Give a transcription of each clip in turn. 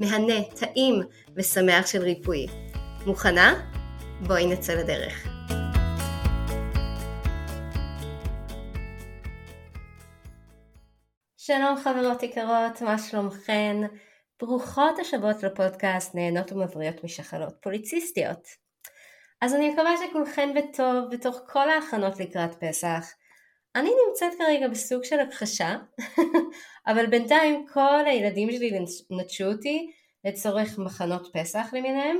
מהנה, טעים ושמח של ריפוי. מוכנה? בואי נצא לדרך. שלום חברות יקרות, מה שלומכן? ברוכות השבות לפודקאסט נהנות ומבריאות משחלות פוליציסטיות. אז אני מקווה שכולכן בטוב בתוך כל ההכנות לקראת פסח. אני נמצאת כרגע בסוג של הכחשה, אבל בינתיים כל הילדים שלי נטשו אותי לצורך מחנות פסח למיניהם,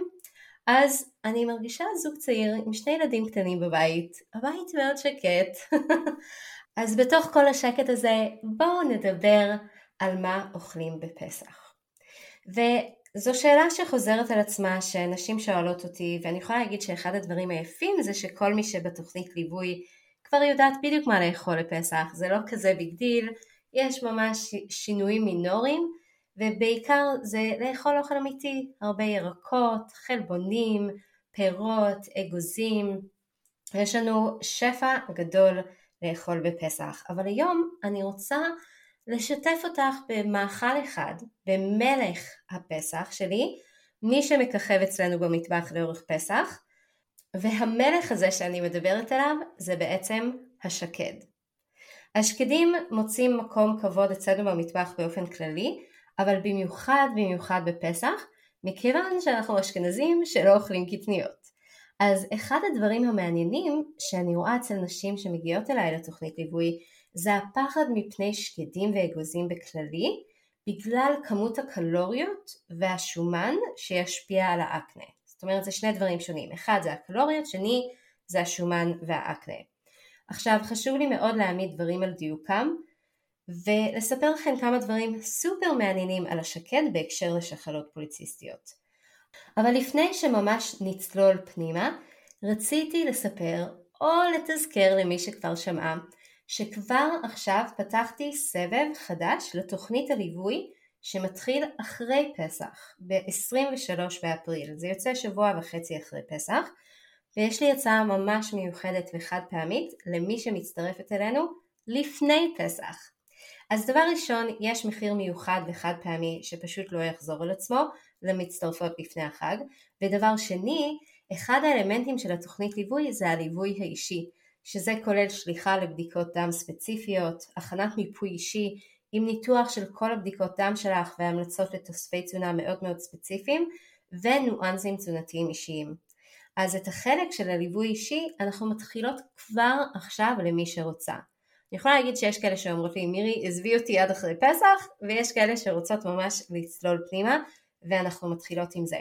אז אני מרגישה זוג צעיר עם שני ילדים קטנים בבית, הבית מאוד שקט, אז בתוך כל השקט הזה בואו נדבר על מה אוכלים בפסח. וזו שאלה שחוזרת על עצמה שנשים שואלות אותי ואני יכולה להגיד שאחד הדברים היפים זה שכל מי שבתוכנית ליווי כבר יודעת בדיוק מה לאכול לפסח, זה לא כזה big deal, יש ממש שינויים מינוריים ובעיקר זה לאכול אוכל אמיתי, הרבה ירקות, חלבונים, פירות, אגוזים, יש לנו שפע גדול לאכול בפסח, אבל היום אני רוצה לשתף אותך במאכל אחד, במלך הפסח שלי, מי שמככב אצלנו במטבח לאורך פסח, והמלך הזה שאני מדברת עליו זה בעצם השקד. השקדים מוצאים מקום כבוד אצלנו במטבח באופן כללי, אבל במיוחד במיוחד בפסח, מכיוון שאנחנו אשכנזים שלא אוכלים קטניות. אז אחד הדברים המעניינים שאני רואה אצל נשים שמגיעות אליי לתוכנית ליווי זה הפחד מפני שקדים ואגוזים בכללי בגלל כמות הקלוריות והשומן שישפיע על האקנה. זאת אומרת זה שני דברים שונים, אחד זה הקלוריות, שני זה השומן והאקנה. עכשיו חשוב לי מאוד להעמיד דברים על דיוקם ולספר לכם כמה דברים סופר מעניינים על השקד בהקשר לשחלות פוליציסטיות. אבל לפני שממש נצלול פנימה, רציתי לספר או לתזכר למי שכבר שמעה שכבר עכשיו פתחתי סבב חדש לתוכנית הליווי שמתחיל אחרי פסח, ב-23 באפריל, זה יוצא שבוע וחצי אחרי פסח, ויש לי הצעה ממש מיוחדת וחד פעמית למי שמצטרפת אלינו לפני פסח. אז דבר ראשון, יש מחיר מיוחד וחד פעמי שפשוט לא יחזור על עצמו למצטרפות לפני החג, ודבר שני, אחד האלמנטים של התוכנית ליווי זה הליווי האישי, שזה כולל שליחה לבדיקות דם ספציפיות, הכנת מיפוי אישי עם ניתוח של כל הבדיקות דם שלך והמלצות לתוספי תזונה מאוד מאוד ספציפיים וניואנסים תזונתיים אישיים. אז את החלק של הליווי אישי אנחנו מתחילות כבר עכשיו למי שרוצה. אני יכולה להגיד שיש כאלה שאומרות לי מירי עזבי אותי עד אחרי פסח ויש כאלה שרוצות ממש לצלול פנימה ואנחנו מתחילות עם זה.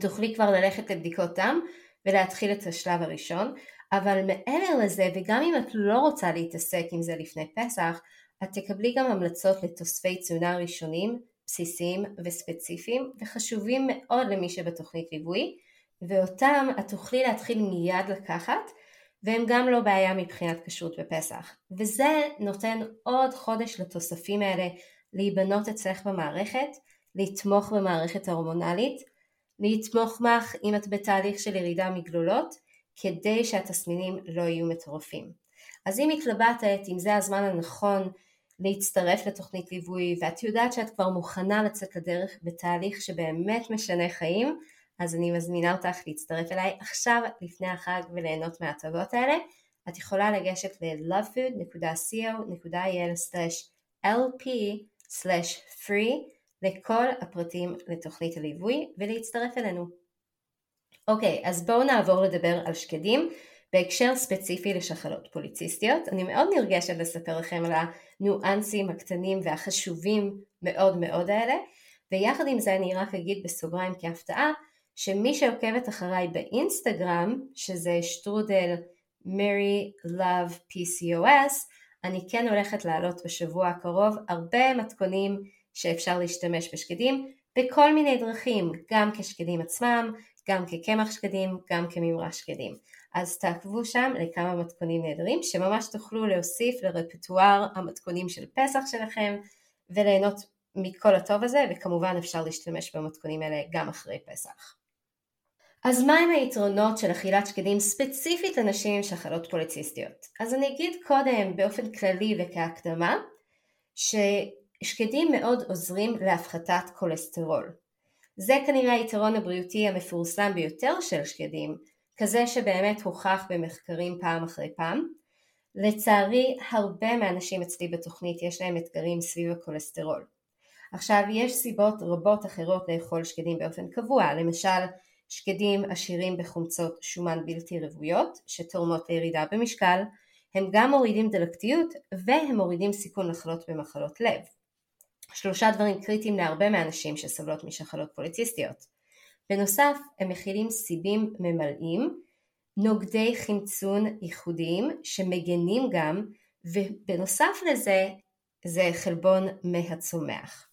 תוכלי כבר ללכת לבדיקות דם ולהתחיל את השלב הראשון אבל מעבר לזה וגם אם את לא רוצה להתעסק עם זה לפני פסח את תקבלי גם המלצות לתוספי תזונה ראשונים, בסיסיים וספציפיים וחשובים מאוד למי שבתוכנית ליווי ואותם את תוכלי להתחיל מיד לקחת והם גם לא בעיה מבחינת כשרות בפסח. וזה נותן עוד חודש לתוספים האלה להיבנות אצלך במערכת, לתמוך במערכת ההורמונלית, לתמוך בך אם את בתהליך של ירידה מגלולות, כדי שהתסמינים לא יהיו מטורפים. אז אם התלבטת אם זה הזמן הנכון להצטרף לתוכנית ליווי ואת יודעת שאת כבר מוכנה לצאת לדרך בתהליך שבאמת משנה חיים, אז אני מזמינה אותך להצטרף אליי עכשיו לפני החג וליהנות מההטבות האלה. את יכולה לגשת ל-lovefood.co.il/lp/free לכל הפרטים לתוכנית הליווי ולהצטרף אלינו. אוקיי, אז בואו נעבור לדבר על שקדים בהקשר ספציפי לשחלות פוליציסטיות. אני מאוד נרגשת לספר לכם על הניואנסים הקטנים והחשובים מאוד מאוד האלה, ויחד עם זה אני רק אגיד בסוגריים כהפתעה, שמי שעוקבת אחריי באינסטגרם, שזה שטרודל מרי לove PCOS, אני כן הולכת להעלות בשבוע הקרוב הרבה מתכונים שאפשר להשתמש בשקדים בכל מיני דרכים, גם כשקדים עצמם, גם כקמח שקדים, גם כממרש שקדים. אז תעקבו שם לכמה מתכונים נהדרים שממש תוכלו להוסיף לרפטואר המתכונים של פסח שלכם וליהנות מכל הטוב הזה וכמובן אפשר להשתמש במתכונים האלה גם אחרי פסח. אז מהם היתרונות של אכילת שקדים ספציפית לנשים עם שחלות פוליציסטיות? אז אני אגיד קודם באופן כללי וכהקדמה ששקדים מאוד עוזרים להפחתת כולסטרול. זה כנראה היתרון הבריאותי המפורסם ביותר של שקדים, כזה שבאמת הוכח במחקרים פעם אחרי פעם. לצערי הרבה מהאנשים אצלי בתוכנית יש להם אתגרים סביב הכולסטרול. עכשיו יש סיבות רבות אחרות לאכול שקדים באופן קבוע, למשל שקדים עשירים בחומצות שומן בלתי רוויות שתורמות לירידה במשקל, הם גם מורידים דלקתיות והם מורידים סיכון לחלות במחלות לב. שלושה דברים קריטיים להרבה מהנשים שסובלות משחלות פוליציסטיות. בנוסף, הם מכילים סיבים ממלאים, נוגדי חמצון ייחודיים שמגנים גם, ובנוסף לזה זה חלבון מהצומח.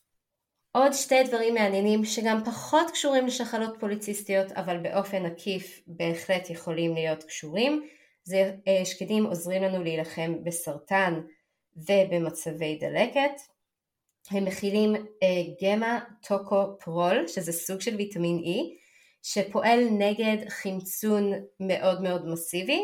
עוד שתי דברים מעניינים שגם פחות קשורים לשחלות פוליציסטיות אבל באופן עקיף בהחלט יכולים להיות קשורים זה אה, שקדים עוזרים לנו להילחם בסרטן ובמצבי דלקת הם מכילים אה, גמא טוקופרול שזה סוג של ויטמין E שפועל נגד חמצון מאוד מאוד מסיבי.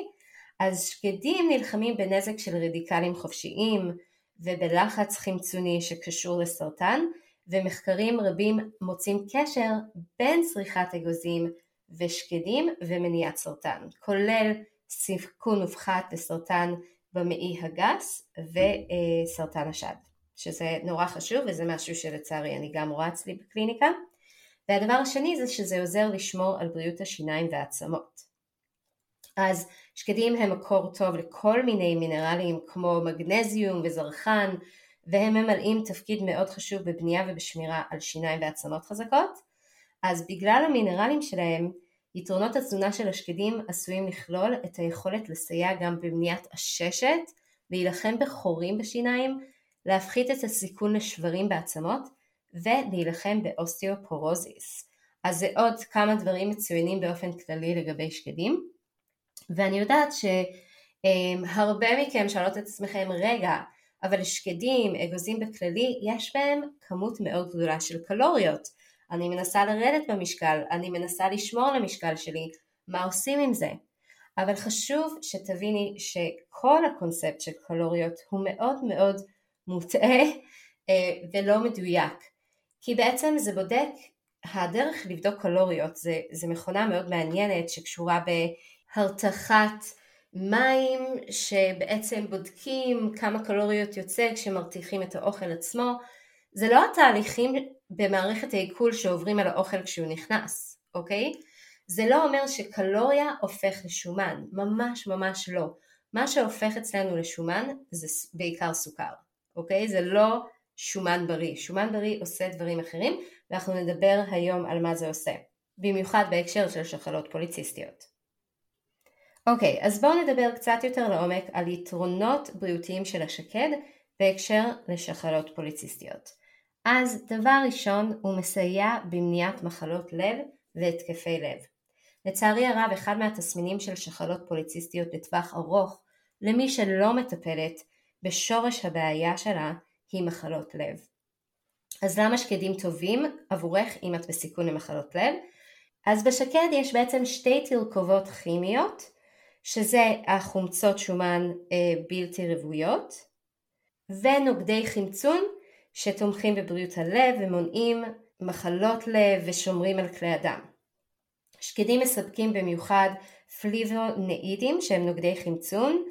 אז שקדים נלחמים בנזק של רדיקלים חופשיים ובלחץ חמצוני שקשור לסרטן ומחקרים רבים מוצאים קשר בין צריכת אגוזים ושקדים ומניעת סרטן, כולל סיכון מופחת לסרטן במעי הגס וסרטן השד, שזה נורא חשוב וזה משהו שלצערי אני גם רואה אצלי בקליניקה. והדבר השני זה שזה עוזר לשמור על בריאות השיניים והעצמות. אז שקדים הם מקור טוב לכל מיני מינרלים כמו מגנזיום וזרחן והם ממלאים תפקיד מאוד חשוב בבנייה ובשמירה על שיניים ועצמות חזקות, אז בגלל המינרלים שלהם, יתרונות התזונה של השקדים עשויים לכלול את היכולת לסייע גם בבניית עששת, להילחם בחורים בשיניים, להפחית את הסיכון לשברים בעצמות ולהילחם באוסטאופורוזיס. אז זה עוד כמה דברים מצוינים באופן כללי לגבי שקדים, ואני יודעת שהרבה מכם שואלות את עצמכם, רגע, אבל שקדים, אגוזים בכללי, יש בהם כמות מאוד גדולה של קלוריות. אני מנסה לרדת במשקל, אני מנסה לשמור על המשקל שלי, מה עושים עם זה? אבל חשוב שתביני שכל הקונספט של קלוריות הוא מאוד מאוד מוטעה אה, ולא מדויק. כי בעצם זה בודק, הדרך לבדוק קלוריות זה, זה מכונה מאוד מעניינת שקשורה בהרתחת מים שבעצם בודקים כמה קלוריות יוצא כשמרתיחים את האוכל עצמו. זה לא התהליכים במערכת העיכול שעוברים על האוכל כשהוא נכנס, אוקיי? זה לא אומר שקלוריה הופך לשומן, ממש ממש לא. מה שהופך אצלנו לשומן זה בעיקר סוכר, אוקיי? זה לא שומן בריא. שומן בריא עושה דברים אחרים, ואנחנו נדבר היום על מה זה עושה, במיוחד בהקשר של שחלות פוליציסטיות. אוקיי, אז בואו נדבר קצת יותר לעומק על יתרונות בריאותיים של השקד בהקשר לשחלות פוליציסטיות. אז דבר ראשון, הוא מסייע במניעת מחלות לב והתקפי לב. לצערי הרב, אחד מהתסמינים של שחלות פוליציסטיות לטווח ארוך, למי שלא מטפלת בשורש הבעיה שלה, היא מחלות לב. אז למה שקדים טובים עבורך אם את בסיכון למחלות לב? אז בשקד יש בעצם שתי תרכובות כימיות שזה החומצות שומן אה, בלתי רוויות ונוגדי חמצון שתומכים בבריאות הלב ומונעים מחלות לב ושומרים על כלי הדם. שקדים מספקים במיוחד פליבונאידים שהם נוגדי חמצון,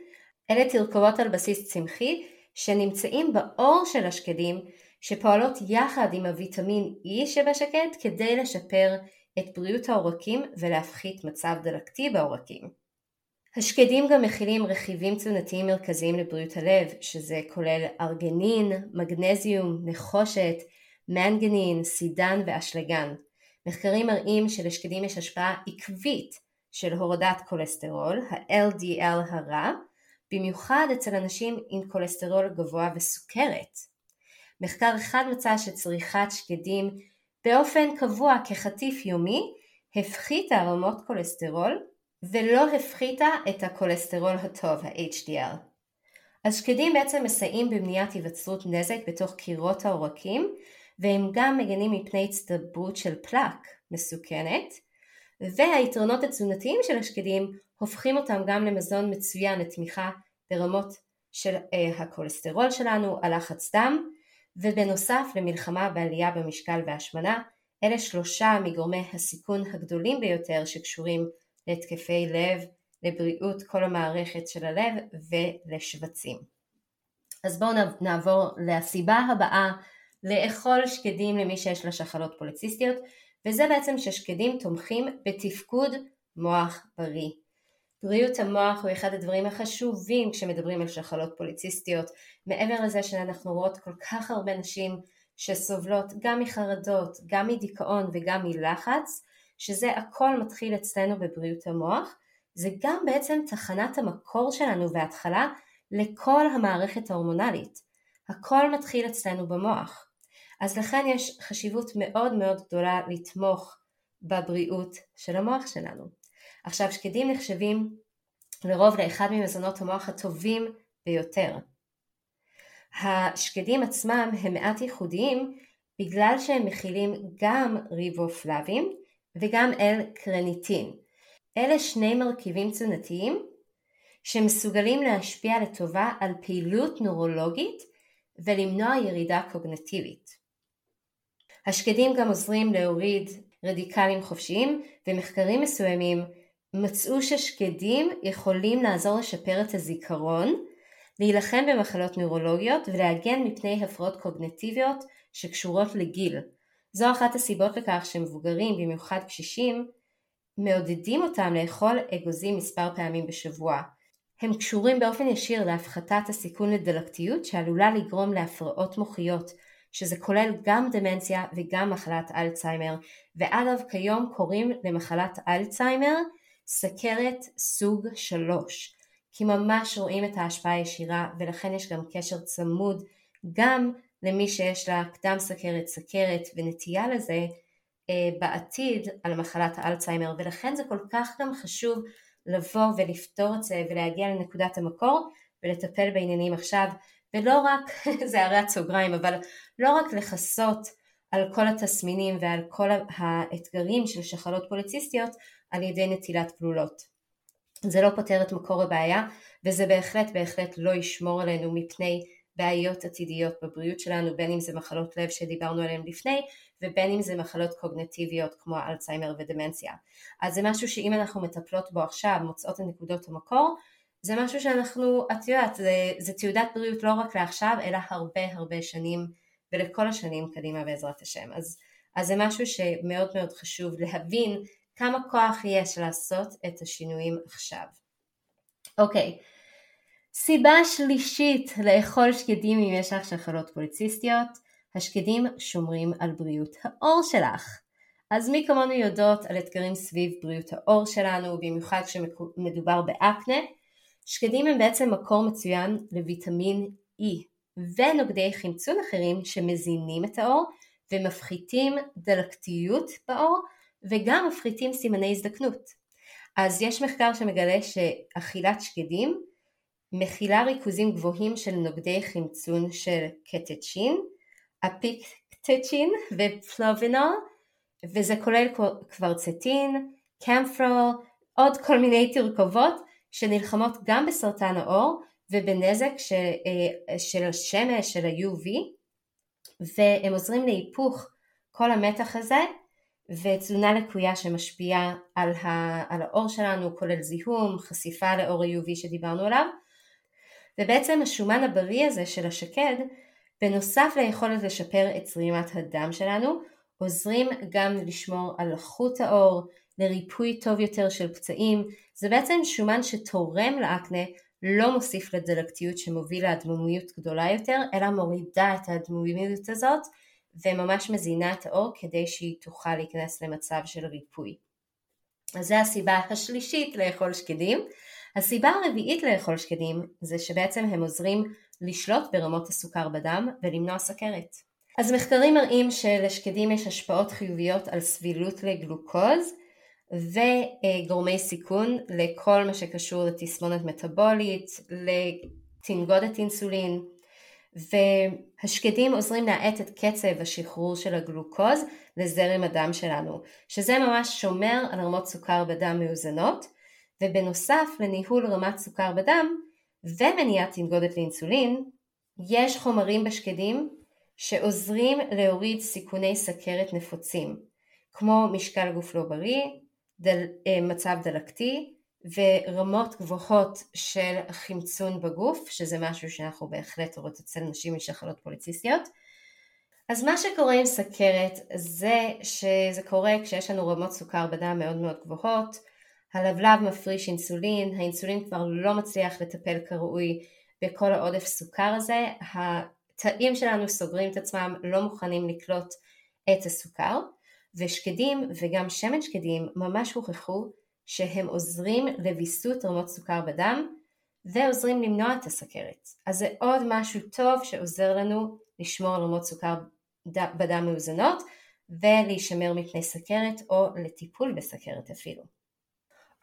אלה תרכובות על בסיס צמחי שנמצאים בעור של השקדים שפועלות יחד עם הוויטמין E שבשקד כדי לשפר את בריאות העורקים ולהפחית מצב דלקתי בעורקים. השקדים גם מכילים רכיבים תזונתיים מרכזיים לבריאות הלב, שזה כולל ארגנין, מגנזיום, נחושת, מנגנין, סידן ואשלגן. מחקרים מראים שלשקדים יש השפעה עקבית של הורדת כולסטרול, ה-LDL הרע, במיוחד אצל אנשים עם כולסטרול גבוה וסוכרת. מחקר אחד מצא שצריכת שקדים באופן קבוע כחטיף יומי הפחיתה רמות כולסטרול ולא הפחיתה את הכולסטרול הטוב, ה-HDL. אז שקדים בעצם מסייעים במניעת היווצרות נזק בתוך קירות העורקים והם גם מגנים מפני הצטברות של פלאק מסוכנת והיתרונות התזונתיים של השקדים הופכים אותם גם למזון מצוין לתמיכה ברמות של אה, הכולסטרול שלנו, הלחץ דם ובנוסף למלחמה בעלייה במשקל והשמנה אלה שלושה מגורמי הסיכון הגדולים ביותר שקשורים להתקפי לב, לבריאות כל המערכת של הלב ולשבצים. אז בואו נעבור לסיבה הבאה לאכול שקדים למי שיש לה שחלות פוליציסטיות וזה בעצם ששקדים תומכים בתפקוד מוח בריא. בריאות המוח הוא אחד הדברים החשובים כשמדברים על שחלות פוליציסטיות מעבר לזה שאנחנו רואות כל כך הרבה נשים שסובלות גם מחרדות, גם מדיכאון וגם מלחץ שזה הכל מתחיל אצלנו בבריאות המוח, זה גם בעצם תחנת המקור שלנו וההתחלה לכל המערכת ההורמונלית. הכל מתחיל אצלנו במוח. אז לכן יש חשיבות מאוד מאוד גדולה לתמוך בבריאות של המוח שלנו. עכשיו שקדים נחשבים לרוב לאחד ממזונות המוח הטובים ביותר. השקדים עצמם הם מעט ייחודיים בגלל שהם מכילים גם ריבופלבים וגם אל קרניטין. אלה שני מרכיבים תזונתיים שמסוגלים להשפיע לטובה על פעילות נורולוגית ולמנוע ירידה קוגנטיבית. השקדים גם עוזרים להוריד רדיקלים חופשיים ומחקרים מסוימים מצאו ששקדים יכולים לעזור לשפר את הזיכרון, להילחם במחלות נוירולוגיות ולהגן מפני הפרעות קוגנטיביות שקשורות לגיל. זו אחת הסיבות לכך שמבוגרים, במיוחד קשישים, מעודדים אותם לאכול אגוזים מספר פעמים בשבוע. הם קשורים באופן ישיר להפחתת הסיכון לדלקתיות שעלולה לגרום להפרעות מוחיות, שזה כולל גם דמנציה וגם מחלת אלצהיימר, ואגב כיום קוראים למחלת אלצהיימר סכרת סוג 3, כי ממש רואים את ההשפעה הישירה ולכן יש גם קשר צמוד גם למי שיש לה קדם סכרת, סכרת ונטייה לזה אה, בעתיד על מחלת האלצהיימר. ולכן זה כל כך גם חשוב לבוא ולפתור את זה ולהגיע לנקודת המקור ולטפל בעניינים עכשיו. ולא רק, זה הרי סוגריים, אבל לא רק לכסות על כל התסמינים ועל כל האתגרים של שחלות פוליציסטיות על ידי נטילת גלולות. זה לא פותר את מקור הבעיה וזה בהחלט בהחלט לא ישמור עלינו מפני בעיות עתידיות בבריאות שלנו, בין אם זה מחלות לב שדיברנו עליהן לפני, ובין אם זה מחלות קוגנטיביות כמו אלצהיימר ודמנציה. אז זה משהו שאם אנחנו מטפלות בו עכשיו, מוצאות את נקודות המקור, זה משהו שאנחנו, את יודעת, זה, זה תעודת בריאות לא רק לעכשיו, אלא הרבה הרבה שנים, ולכל השנים קדימה בעזרת השם. אז, אז זה משהו שמאוד מאוד חשוב להבין כמה כוח יש לעשות את השינויים עכשיו. אוקיי, סיבה שלישית לאכול שקדים אם יש לך שחלות פוליציסטיות, השקדים שומרים על בריאות העור שלך. אז מי כמונו יודעות על אתגרים סביב בריאות העור שלנו, במיוחד כשמדובר באקנה, שקדים הם בעצם מקור מצוין לויטמין E ונוגדי חמצון אחרים שמזינים את העור ומפחיתים דלקתיות בעור וגם מפחיתים סימני הזדקנות. אז יש מחקר שמגלה שאכילת שקדים מכילה ריכוזים גבוהים של נוגדי חמצון של קטצ'ין, אפיקטצ'ין ופלובינול וזה כולל קוורצטין, קמפרול, עוד כל מיני תרכובות שנלחמות גם בסרטן העור ובנזק של, אה, של השמש, של ה-UV והם עוזרים להיפוך כל המתח הזה ותזונה לקויה שמשפיעה על, ה, על העור שלנו כולל זיהום, חשיפה לאור ה-UV שדיברנו עליו. ובעצם השומן הבריא הזה של השקד בנוסף ליכולת לשפר את זרימת הדם שלנו, עוזרים גם לשמור על לחות העור, לריפוי טוב יותר של פצעים, זה בעצם שומן שתורם לאקנה, לא מוסיף לדלקתיות שמוביל לאדמומיות גדולה יותר, אלא מורידה את האדמומיות הזאת וממש מזינה את העור כדי שהיא תוכל להיכנס למצב של ריפוי. אז זו הסיבה השלישית לאכול שקדים. הסיבה הרביעית לאכול שקדים זה שבעצם הם עוזרים לשלוט ברמות הסוכר בדם ולמנוע סכרת. אז מחקרים מראים שלשקדים יש השפעות חיוביות על סבילות לגלוקוז וגורמי סיכון לכל מה שקשור לתסמונת מטבולית, לתנגודת אינסולין והשקדים עוזרים להאט את קצב השחרור של הגלוקוז לזרם הדם שלנו, שזה ממש שומר על רמות סוכר בדם מאוזנות ובנוסף לניהול רמת סוכר בדם ומניעת תנגודת לאינסולין, יש חומרים בשקדים שעוזרים להוריד סיכוני סכרת נפוצים, כמו משקל גוף לא בריא, דל, אה, מצב דלקתי ורמות גבוהות של חמצון בגוף, שזה משהו שאנחנו בהחלט רואות אצל נשים משחלות פוליציסטיות. אז מה שקורה עם סכרת זה שזה קורה כשיש לנו רמות סוכר בדם מאוד מאוד גבוהות, הלבלב מפריש אינסולין, האינסולין כבר לא מצליח לטפל כראוי בכל העודף סוכר הזה, התאים שלנו סוגרים את עצמם, לא מוכנים לקלוט את הסוכר, ושקדים וגם שמן שקדים ממש הוכחו שהם עוזרים לוויסות רמות סוכר בדם ועוזרים למנוע את הסכרת. אז זה עוד משהו טוב שעוזר לנו לשמור על רמות סוכר בדם מאוזנות ולהישמר מפני סכרת או לטיפול בסכרת אפילו.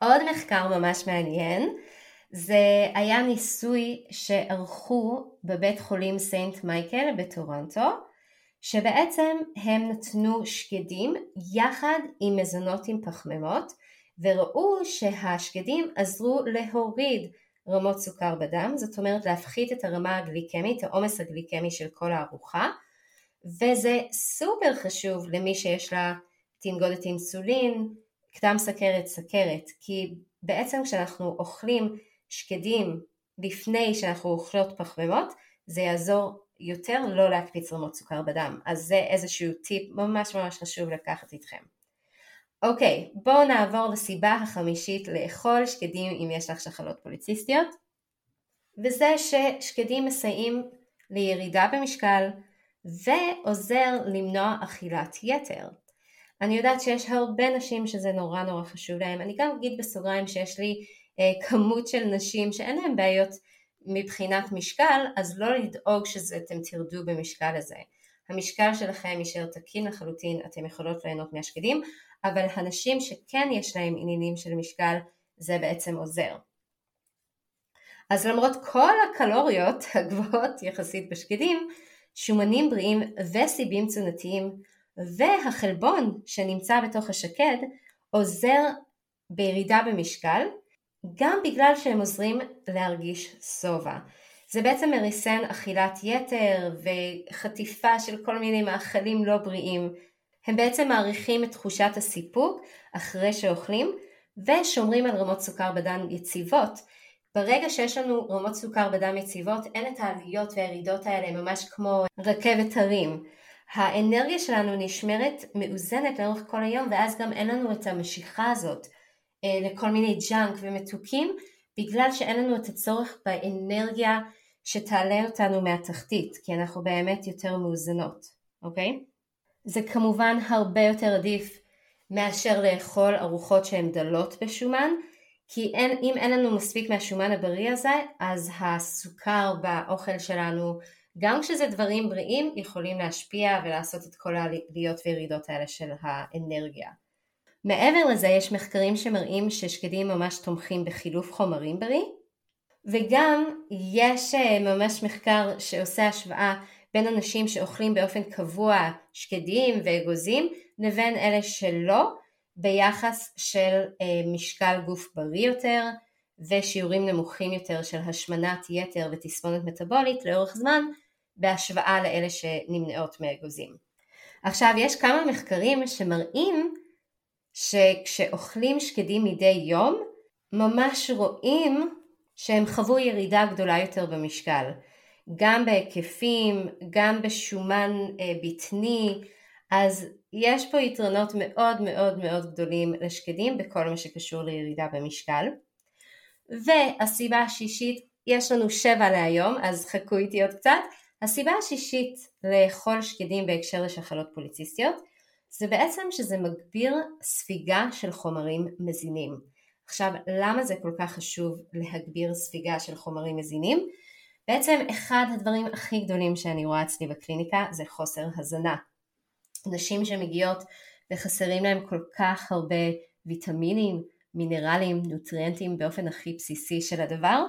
עוד מחקר ממש מעניין זה היה ניסוי שערכו בבית חולים סנט מייקל בטורנטו שבעצם הם נתנו שקדים יחד עם מזונות עם פחמימות וראו שהשקדים עזרו להוריד רמות סוכר בדם, זאת אומרת להפחית את הרמה הגליקמית, העומס הגליקמי של כל הארוחה, וזה סופר חשוב למי שיש לה תנגודת אינסולין, קדם סכרת, סכרת, כי בעצם כשאנחנו אוכלים שקדים לפני שאנחנו אוכלות פחמימות, זה יעזור יותר לא להקפיץ רמות סוכר בדם, אז זה איזשהו טיפ ממש ממש חשוב לקחת איתכם. אוקיי, בואו נעבור לסיבה החמישית לאכול שקדים אם יש לך שחלות פוליציסטיות, וזה ששקדים מסייעים לירידה במשקל ועוזר למנוע אכילת יתר. אני יודעת שיש הרבה נשים שזה נורא נורא חשוב להם, אני גם אגיד בסוגריים שיש לי אה, כמות של נשים שאין להן בעיות מבחינת משקל, אז לא לדאוג שאתם תרדו במשקל הזה. המשקל שלכם יישאר תקין לחלוטין, אתם יכולות ליהנות מהשקדים, אבל הנשים שכן יש להם עניינים של משקל זה בעצם עוזר. אז למרות כל הקלוריות הגבוהות יחסית בשקדים, שומנים בריאים וסיבים תזונתיים והחלבון שנמצא בתוך השקד עוזר בירידה במשקל גם בגלל שהם עוזרים להרגיש שובע. זה בעצם מריסן אכילת יתר וחטיפה של כל מיני מאכלים לא בריאים הם בעצם מעריכים את תחושת הסיפוק אחרי שאוכלים ושומרים על רמות סוכר בדם יציבות. ברגע שיש לנו רמות סוכר בדם יציבות אין את העליות והירידות האלה ממש כמו רכבת הרים. האנרגיה שלנו נשמרת מאוזנת לאורך כל היום ואז גם אין לנו את המשיכה הזאת לכל מיני ג'אנק ומתוקים בגלל שאין לנו את הצורך באנרגיה שתעלה אותנו מהתחתית כי אנחנו באמת יותר מאוזנות, אוקיי? זה כמובן הרבה יותר עדיף מאשר לאכול ארוחות שהן דלות בשומן כי אין, אם אין לנו מספיק מהשומן הבריא הזה אז הסוכר באוכל שלנו גם כשזה דברים בריאים יכולים להשפיע ולעשות את כל העליות וירידות האלה של האנרגיה. מעבר לזה יש מחקרים שמראים ששקדים ממש תומכים בחילוף חומרים בריא וגם יש אה, ממש מחקר שעושה השוואה בין אנשים שאוכלים באופן קבוע שקדים ואגוזים לבין אלה שלא ביחס של אה, משקל גוף בריא יותר ושיעורים נמוכים יותר של השמנת יתר ותספונת מטבולית לאורך זמן בהשוואה לאלה שנמנעות מאגוזים. עכשיו יש כמה מחקרים שמראים שכשאוכלים שקדים מדי יום ממש רואים שהם חוו ירידה גדולה יותר במשקל. גם בהיקפים, גם בשומן אה, בטני, אז יש פה יתרונות מאוד מאוד מאוד גדולים לשקדים בכל מה שקשור לירידה במשקל. והסיבה השישית, יש לנו שבע להיום, אז חכו איתי עוד קצת. הסיבה השישית לאכול שקדים בהקשר לשחלות פוליציסטיות, זה בעצם שזה מגביר ספיגה של חומרים מזינים. עכשיו, למה זה כל כך חשוב להגביר ספיגה של חומרים מזינים? בעצם אחד הדברים הכי גדולים שאני רואה אצלי בקליניקה זה חוסר הזנה. נשים שמגיעות וחסרים להם כל כך הרבה ויטמינים, מינרלים, נוטריאנטים באופן הכי בסיסי של הדבר,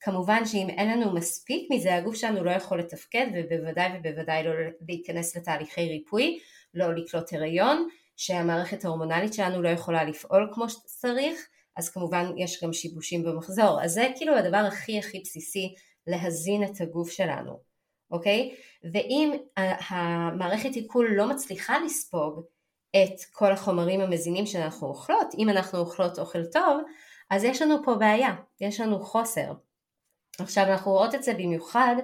כמובן שאם אין לנו מספיק מזה הגוף שלנו לא יכול לתפקד ובוודאי ובוודאי לא להיכנס לתהליכי ריפוי, לא לקלוט הריון, שהמערכת ההורמונלית שלנו לא יכולה לפעול כמו שצריך, אז כמובן יש גם שיבושים במחזור. אז זה כאילו הדבר הכי הכי בסיסי להזין את הגוף שלנו, אוקיי? ואם המערכת עיכול לא מצליחה לספוג את כל החומרים המזינים שאנחנו אוכלות, אם אנחנו אוכלות אוכל טוב, אז יש לנו פה בעיה, יש לנו חוסר. עכשיו אנחנו רואות את זה במיוחד,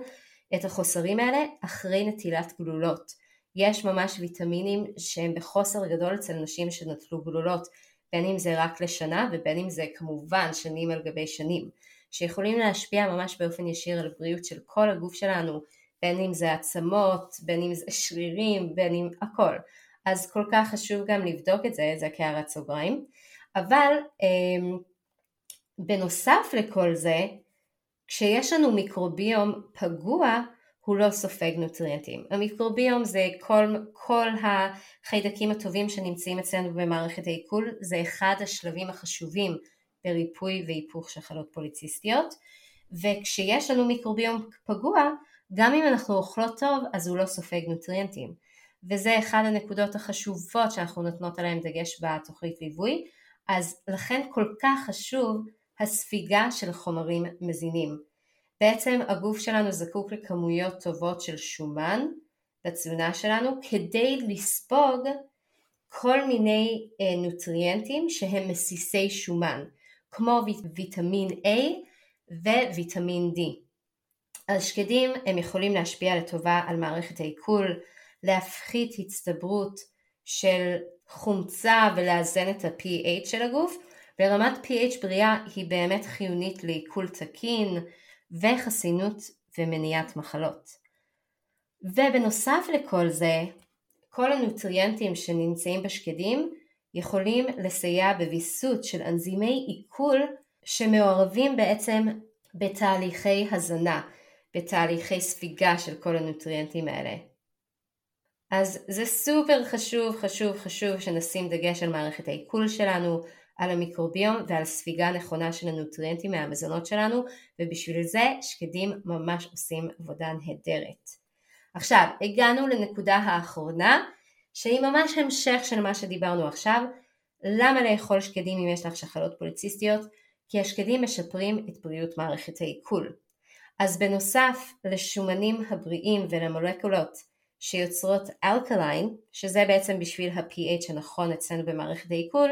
את החוסרים האלה, אחרי נטילת גלולות. יש ממש ויטמינים שהם בחוסר גדול אצל נשים שנטלו גלולות, בין אם זה רק לשנה ובין אם זה כמובן שנים על גבי שנים. שיכולים להשפיע ממש באופן ישיר על הבריאות של כל הגוף שלנו, בין אם זה עצמות, בין אם זה שרירים, בין אם הכל. אז כל כך חשוב גם לבדוק את זה, זה כהערת סוגריים. אבל אה, בנוסף לכל זה, כשיש לנו מיקרוביום פגוע, הוא לא סופג נוטריאנטים. המיקרוביום זה כל, כל החיידקים הטובים שנמצאים אצלנו במערכת העיכול, זה אחד השלבים החשובים בריפוי והיפוך שחלות פוליציסטיות וכשיש לנו מיקרוביום פגוע גם אם אנחנו אוכלות טוב אז הוא לא סופג נוטריאנטים וזה אחד הנקודות החשובות שאנחנו נותנות עליהן דגש בתוכנית ליווי אז לכן כל כך חשוב הספיגה של חומרים מזינים. בעצם הגוף שלנו זקוק לכמויות טובות של שומן בתזונה שלנו כדי לספוג כל מיני אה, נוטריאנטים שהם מסיסי שומן. כמו ויטמין A וויטמין D. השקדים הם יכולים להשפיע לטובה על מערכת העיכול, להפחית הצטברות של חומצה ולאזן את ה-pH של הגוף, ורמת pH בריאה היא באמת חיונית לעיכול תקין וחסינות ומניעת מחלות. ובנוסף לכל זה, כל הנוטריאנטים שנמצאים בשקדים יכולים לסייע בוויסות של אנזימי עיכול שמעורבים בעצם בתהליכי הזנה, בתהליכי ספיגה של כל הנוטריאנטים האלה. אז זה סופר חשוב חשוב חשוב שנשים דגש על מערכת העיכול שלנו, על המיקרוביום ועל ספיגה נכונה של הנוטריאנטים מהמזונות שלנו ובשביל זה שקדים ממש עושים עבודה נהדרת. עכשיו הגענו לנקודה האחרונה שהיא ממש המשך של מה שדיברנו עכשיו. למה לאכול שקדים אם יש לך שחלות פוליציסטיות? כי השקדים משפרים את בריאות מערכת העיכול. אז בנוסף לשומנים הבריאים ולמולקולות שיוצרות אלקליין, שזה בעצם בשביל ה-pH הנכון אצלנו במערכת העיכול,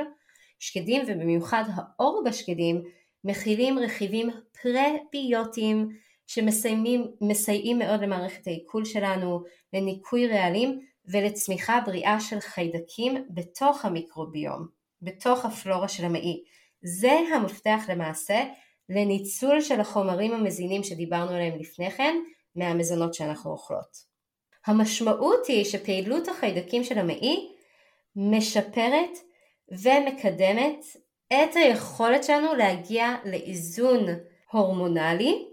שקדים ובמיוחד האור בשקדים מכילים רכיבים פרביוטיים שמסייעים מאוד למערכת העיכול שלנו, לניקוי רעלים ולצמיחה בריאה של חיידקים בתוך המיקרוביום, בתוך הפלורה של המעי. זה המפתח למעשה לניצול של החומרים המזינים שדיברנו עליהם לפני כן מהמזונות שאנחנו אוכלות. המשמעות היא שפעילות החיידקים של המעי משפרת ומקדמת את היכולת שלנו להגיע לאיזון הורמונלי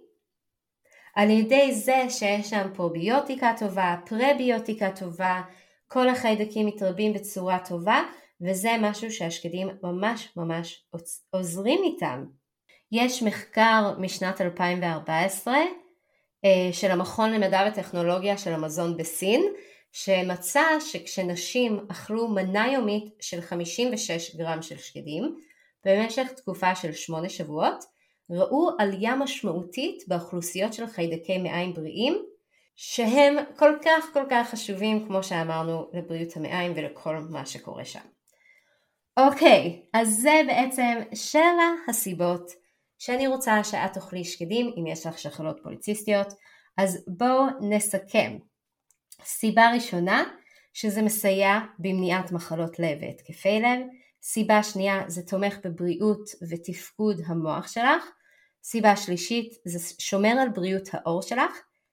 על ידי זה שיש שם פרוביוטיקה טובה, פרביוטיקה טובה, כל החיידקים מתרבים בצורה טובה וזה משהו שהשקדים ממש ממש עוזרים איתם. יש מחקר משנת 2014 אה, של המכון למדע וטכנולוגיה של המזון בסין שמצא שכשנשים אכלו מנה יומית של 56 גרם של שקדים במשך תקופה של 8 שבועות ראו עלייה משמעותית באוכלוסיות של חיידקי מעיים בריאים שהם כל כך כל כך חשובים כמו שאמרנו לבריאות המעיים ולכל מה שקורה שם. אוקיי, אז זה בעצם שבע הסיבות שאני רוצה שאת תאכלי שקדים אם יש לך שחלות פוליציסטיות. אז בואו נסכם. סיבה ראשונה, שזה מסייע במניעת מחלות לב והתקפי לב. סיבה שנייה, זה תומך בבריאות ותפקוד המוח שלך. סיבה שלישית, זה שומר על בריאות העור שלך.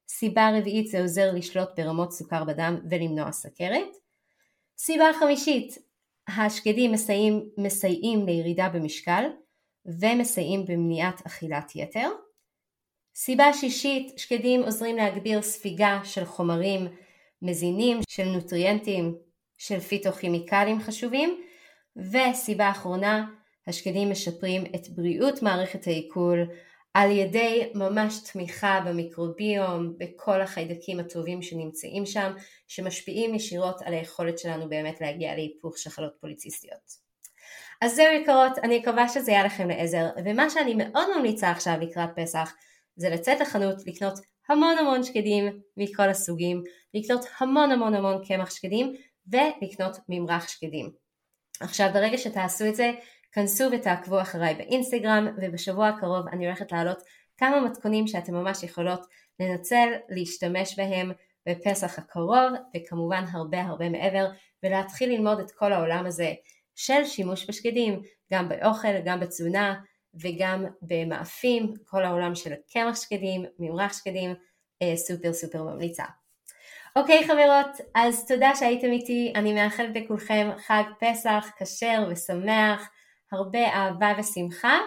סיבה רביעית, זה עוזר לשלוט ברמות סוכר בדם ולמנוע סכרת. סיבה חמישית, השקדים מסייעים, מסייעים לירידה במשקל ומסייעים במניעת אכילת יתר. סיבה שישית, שקדים עוזרים להגביר ספיגה של חומרים מזינים, של נוטריאנטים, של פיתוכימיקלים חשובים. וסיבה אחרונה, השקדים משפרים את בריאות מערכת העיכול על ידי ממש תמיכה במיקרוביום, בכל החיידקים הטובים שנמצאים שם, שמשפיעים ישירות על היכולת שלנו באמת להגיע להיפוך שחלות פוליציסטיות. אז זהו יקרות, אני מקווה שזה יהיה לכם לעזר, ומה שאני מאוד ממליצה עכשיו לקראת פסח, זה לצאת לחנות, לקנות המון המון שקדים מכל הסוגים, לקנות המון המון המון קמח שקדים, ולקנות ממרח שקדים. עכשיו ברגע שתעשו את זה, כנסו ותעקבו אחריי באינסטגרם, ובשבוע הקרוב אני הולכת להעלות כמה מתכונים שאתם ממש יכולות לנצל, להשתמש בהם בפסח הקרוב, וכמובן הרבה הרבה מעבר, ולהתחיל ללמוד את כל העולם הזה של שימוש בשקדים, גם באוכל, גם בתזונה, וגם במאפים, כל העולם של קמח שקדים, ממרח שקדים, אה, סופר סופר ממליצה. אוקיי חברות, אז תודה שהייתם איתי, אני מאחלת לכולכם חג פסח כשר ושמח, הרבה אהבה ושמחה,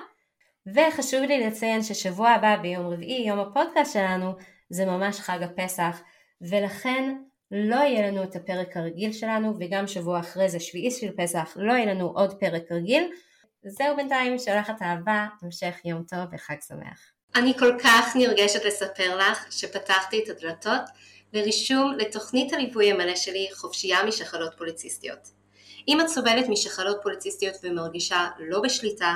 וחשוב לי לציין ששבוע הבא ביום רביעי, יום הפודקאסט שלנו, זה ממש חג הפסח, ולכן לא יהיה לנו את הפרק הרגיל שלנו, וגם שבוע אחרי זה, שביעי של פסח, לא יהיה לנו עוד פרק רגיל. זהו בינתיים, שולחת אהבה, המשך יום טוב וחג שמח. אני כל כך נרגשת לספר לך שפתחתי את הדלתות לרישום לתוכנית הליווי המלא שלי חופשייה משחלות פוליציסטיות. אם את סובלת משחלות פוליציסטיות ומרגישה לא בשליטה,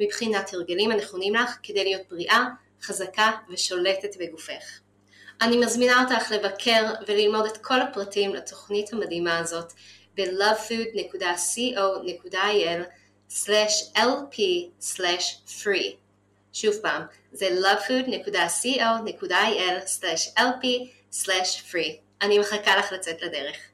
מבחינת הרגלים הנכונים לך כדי להיות בריאה, חזקה ושולטת בגופך. אני מזמינה אותך לבקר וללמוד את כל הפרטים לתוכנית המדהימה הזאת ב-lovefood.co.il/lp/free שוב פעם, זה lovefood.co.il/lp/free אני מחכה לך לצאת לדרך.